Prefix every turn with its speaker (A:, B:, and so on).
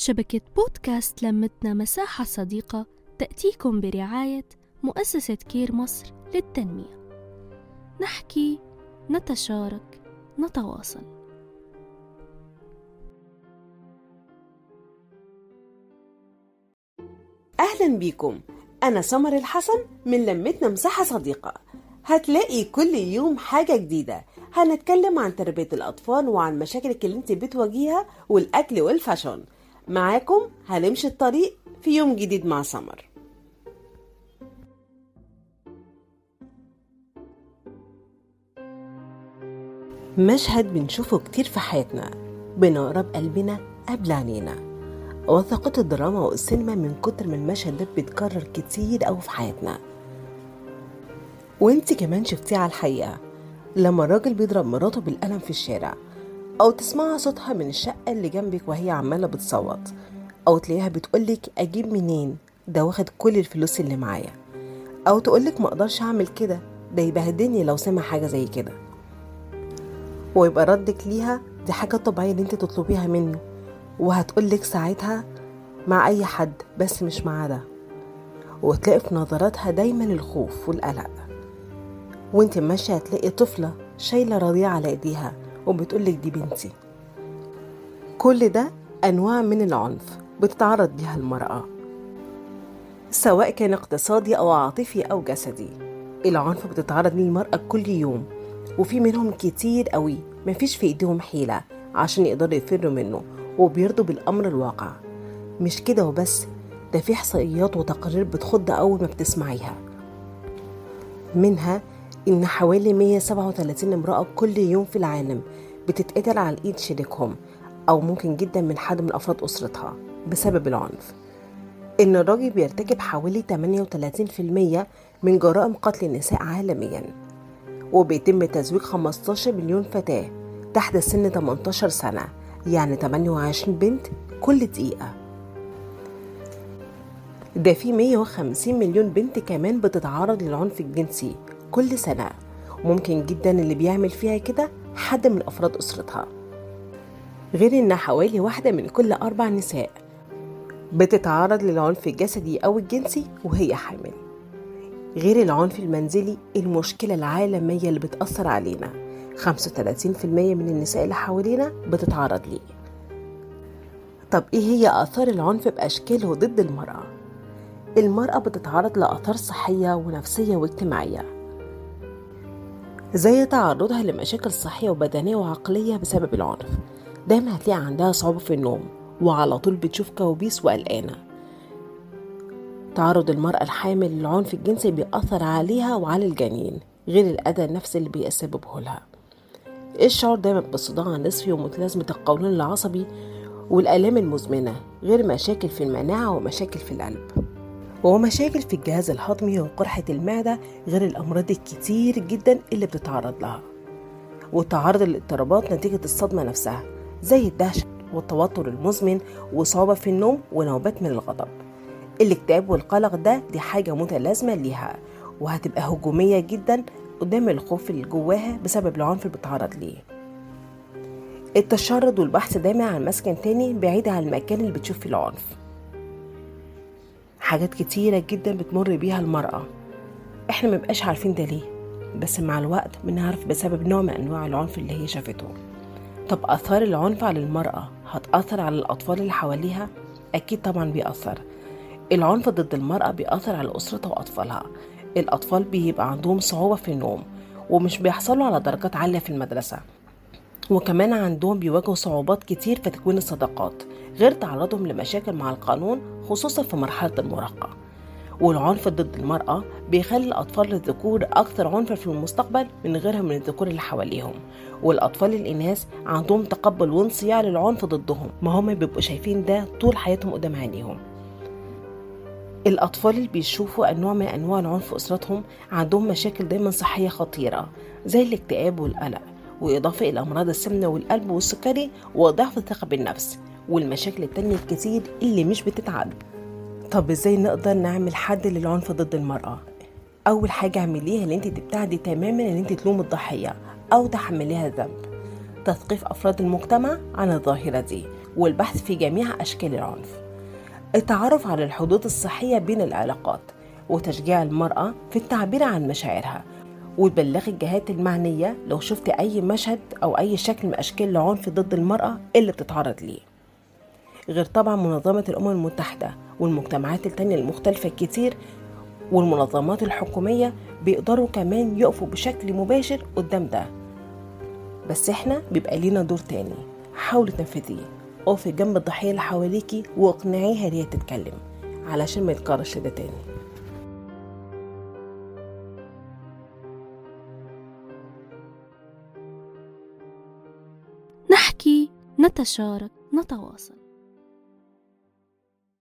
A: شبكة بودكاست لمتنا مساحة صديقة تأتيكم برعاية مؤسسة كير مصر للتنمية. نحكي نتشارك نتواصل.
B: أهلا بيكم أنا سمر الحسن من لمتنا مساحة صديقة. هتلاقي كل يوم حاجة جديدة. هنتكلم عن تربية الأطفال وعن مشاكلك اللي انت بتواجهها والأكل والفاشون معاكم هنمشي الطريق في يوم جديد مع سمر. مشهد بنشوفه كتير في حياتنا بنقرب قلبنا قبل عينينا وثقت الدراما والسينما من كتر من المشهد ده بيتكرر كتير أوي في حياتنا. وانت كمان شفتيه على الحقيقة لما الراجل بيضرب مراته بالقلم في الشارع أو تسمعها صوتها من الشقة اللي جنبك وهي عمالة بتصوت أو تلاقيها بتقولك أجيب منين؟ ده واخد كل الفلوس اللي معايا. أو تقولك مقدرش أعمل كده ده يبهدلني لو سمع حاجة زي كده. ويبقى ردك ليها دي حاجة طبيعية اللي أنت تطلبيها منه. وهتقولك ساعتها مع أي حد بس مش مع ده. وتلاقي في نظراتها دايما الخوف والقلق. وأنت ماشية هتلاقي طفلة شايلة رضيع على إيديها. وبتقولك دي بنتي. كل ده أنواع من العنف بتتعرض ليها المرأة سواء كان اقتصادي أو عاطفي أو جسدي. العنف بتتعرض ليه المرأة كل يوم وفي منهم كتير قوي مفيش في إيديهم حيلة عشان يقدروا يفروا منه وبيرضوا بالأمر الواقع. مش كده وبس ده في إحصائيات وتقارير بتخض أول ما بتسمعيها. منها إن حوالي 137 امرأة كل يوم في العالم بتتقتل على إيد شريكهم أو ممكن جدا من حد من أفراد أسرتها بسبب العنف. إن الراجل بيرتكب حوالي 38% من جرائم قتل النساء عالميا وبيتم تزويج 15 مليون فتاة تحت سن 18 سنة يعني 28 بنت كل دقيقة. ده في 150 مليون بنت كمان بتتعرض للعنف الجنسي كل سنة. ممكن جدا اللي بيعمل فيها كده حد من أفراد أسرتها. غير إن حوالي واحدة من كل أربع نساء بتتعرض للعنف الجسدي أو الجنسي وهي حامل. غير العنف المنزلي المشكلة العالمية اللي بتأثر علينا. 35% من النساء اللي حوالينا بتتعرض ليه. طب إيه هي آثار العنف بأشكاله ضد المرأة؟ المرأة بتتعرض لآثار صحية ونفسية واجتماعية. زي تعرضها لمشاكل صحية وبدنية وعقلية بسبب العنف. دايما هتلاقي عندها صعوبة في النوم وعلى طول بتشوف كوابيس وقلقانة. تعرض المرأة الحامل للعنف الجنسي بيأثر عليها وعلى الجنين غير الأذى النفسي اللي بيسببه لها. الشعور دايما بالصداع النصفي ومتلازمة القولون العصبي والآلام المزمنة غير مشاكل في المناعة ومشاكل في القلب. ومشاكل في الجهاز الهضمي وقرحة المعدة غير الأمراض الكتير جدا اللي بتتعرض لها. وتعرض الاضطرابات نتيجة الصدمة نفسها زي الدهشة والتوتر المزمن وصعوبة في النوم ونوبات من الغضب. الاكتئاب والقلق ده دي حاجة متلازمة ليها وهتبقى هجومية جدا قدام الخوف اللي جواها بسبب العنف اللي بتتعرض ليه. التشرد والبحث دايما عن مسكن تاني بعيد عن المكان اللي بتشوف فيه العنف. حاجات كتيرة جدا بتمر بيها المرأة. إحنا مبقاش عارفين ده ليه بس مع الوقت بنعرف بسبب نوع من أنواع العنف اللي هي شافته. طب آثار العنف على المرأة هتأثر على الأطفال اللي حواليها؟ أكيد طبعا بيأثر. العنف ضد المرأة بيأثر على أسرتها وأطفالها. الأطفال بيبقى عندهم صعوبة في النوم ومش بيحصلوا على درجات عالية في المدرسة. وكمان عندهم بيواجهوا صعوبات كتير في تكوين الصداقات. غير تعرضهم لمشاكل مع القانون خصوصا في مرحلة المراهقة. والعنف ضد المرأة بيخلي الأطفال الذكور أكثر عنفا في المستقبل من غيرهم من الذكور اللي حواليهم. والأطفال الإناث عندهم تقبل وانصياع للعنف ضدهم. ما هم بيبقوا شايفين ده طول حياتهم قدام عينيهم. الأطفال اللي بيشوفوا أنواع من أنواع العنف في أسرتهم عندهم مشاكل دايما صحية خطيرة زي الاكتئاب والقلق وإضافة إلى أمراض السمنة والقلب والسكري وضعف الثقة بالنفس. والمشاكل التانية الكتير اللي مش بتتعد طب إزاي نقدر نعمل حد للعنف ضد المرأة؟ أول حاجة اعمليها إن أنت تبتعدي تماما إن أنت تلوم الضحية أو تحمليها الذنب تثقيف أفراد المجتمع عن الظاهرة دي والبحث في جميع أشكال العنف. التعرف على الحدود الصحية بين العلاقات وتشجيع المرأة في التعبير عن مشاعرها. وتبلغي الجهات المعنية لو شفت أي مشهد أو أي شكل من أشكال العنف ضد المرأة اللي بتتعرض ليه. غير طبعا منظمة الأمم المتحدة والمجتمعات التانية المختلفة كتير والمنظمات الحكومية بيقدروا كمان يقفوا بشكل مباشر قدام ده. بس إحنا بيبقى لينا دور تاني. حاولي تنفذيه. اقفي جنب الضحية اللي حواليكي واقنعيها إن هي تتكلم علشان ما يتكررش ده تاني.
A: نحكي نتشارك نتواصل.